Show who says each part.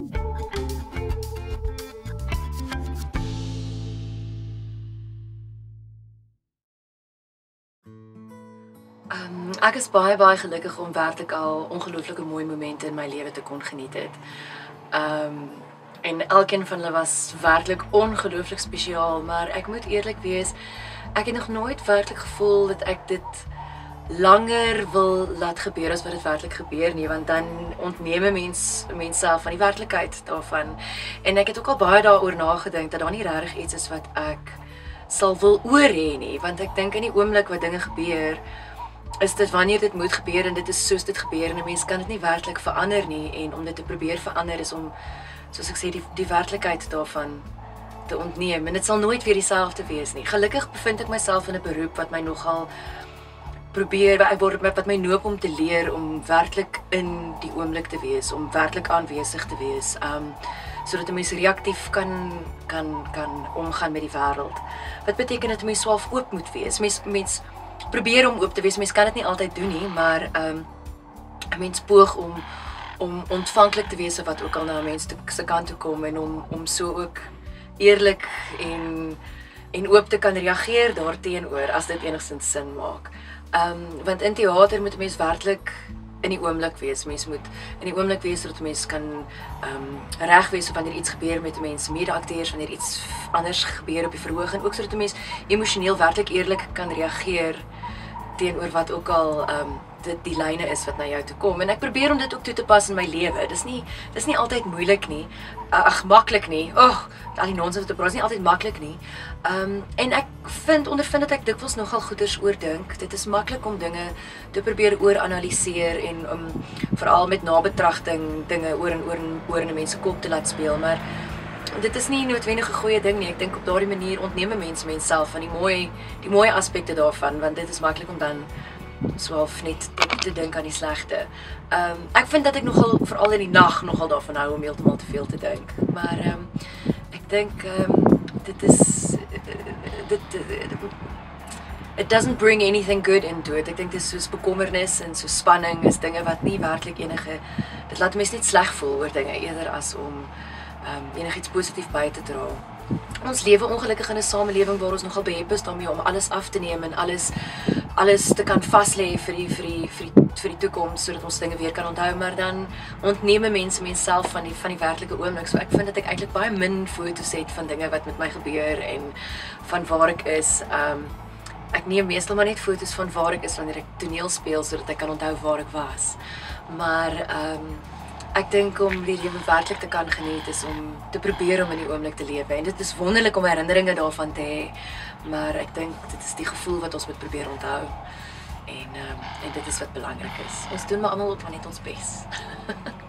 Speaker 1: Um, ek is baie baie gelukkig om werklik al ongelooflike mooi momente in my lewe te kon geniet het. Um en elkeen van hulle was werklik ongelooflik spesiaal, maar ek moet eerlik wees, ek het nog nooit werklik gevoel dat ek dit langer wil laat gebeur as wat dit werklik gebeur nie, want dan ontneem 'n mens mense self van die werklikheid daarvan. En ek het ook al baie daaroor nagedink dat daar nie regtig iets is wat ek sal wil oor hê nie, want ek dink in die oomblik wat dinge gebeur, is dit wanneer dit moet gebeur en dit is soos dit gebeur en 'n mens kan dit nie werklik verander nie en om dit te probeer verander is om soos ek sê die die werklikheid daarvan te ontneem en dit sal nooit weer dieselfde wees nie. Gelukkig bevind ek myself in 'n beroep wat my nogal probeer ek word wat my noop om te leer om werklik in die oomblik te wees, om werklik aanwesig te wees. Um sodat 'n mens reaktief kan kan kan omgaan met die wêreld. Wat beteken dit 'n mens swaaf oop moet wees? Mens mens probeer om oop te wees. Mens kan dit nie altyd doen nie, maar um 'n mens poog om om ontvanklik te wees vir wat ook al na mense se kant toe kom en om om so ook eerlik en en oop te kan reageer daarteenoor as dit enigstens sin maak. Um want in teater moet 'n mens werklik in die oomblik wees. Mens moet in die oomblik wees sodat mens kan um reg wees wanneer iets gebeur met 'n mens, mede-akteurs wanneer iets anders gebeur op die verhoog en ook sodat 'n mens emosioneel werklik eerlik kan reageer teenoor wat ook al um dit die lyne is wat na jou toe kom en ek probeer om dit ook toe te pas in my lewe. Dis nie dis nie altyd moeilik nie. Ag maklik nie. Ag, al die nonsens wat te praat is nie altyd maklik nie. Ehm um, en ek vind ondervind dat ek dikwels nogal goeders oordink. Dit is maklik om dinge te probeer ooranaliseer en om um, veral met nabetragting dinge oor en oor en oor in mense kop te laat speel, maar dit is nie noodwendig 'n goeie ding nie. Ek dink op daardie manier ontneem mense mens self van die mooi die mooi aspekte daarvan want dit is maklik om dan swaalf net te, te dink aan die slegte. Ehm um, ek vind dat ek nogal veral in die nag nogal daarvan hou om heeltemal te veel te dink. Maar ehm um, ek dink ehm um, dit is dit, dit, dit it doesn't bring anything good into it. Ek dink dis soos bekommernis en so spanning is dinge wat nie werklik enige dit laat mense net sleg voel oor dinge eerder as om um, enigiets positief by te dra. Ons lewe ongelukkig in 'n samelewing waar ons nogal behep is daarmee om alles af te neem en alles alles te kan vas lê vir die vir die vir die vir die toekoms sodat ons dinge weer kan onthou maar dan ontneem mense menself van die van die werklike oomblik. So ek vind dat ek eintlik baie min foto's het van dinge wat met my gebeur en van waar ek is. Um ek neem meestal maar net foto's van waar ek is wanneer ek toneel speel sodat ek kan onthou waar ek was. Maar um Ek dink om die lewe werklik te kan geniet is om te probeer om in die oomblik te lewe en dit is wonderlik om herinneringe daarvan te hê. Maar ek dink dit is die gevoel wat ons moet probeer onthou. En ehm um, en dit is wat belangrik is. Ons doen maar almal op net ons bes.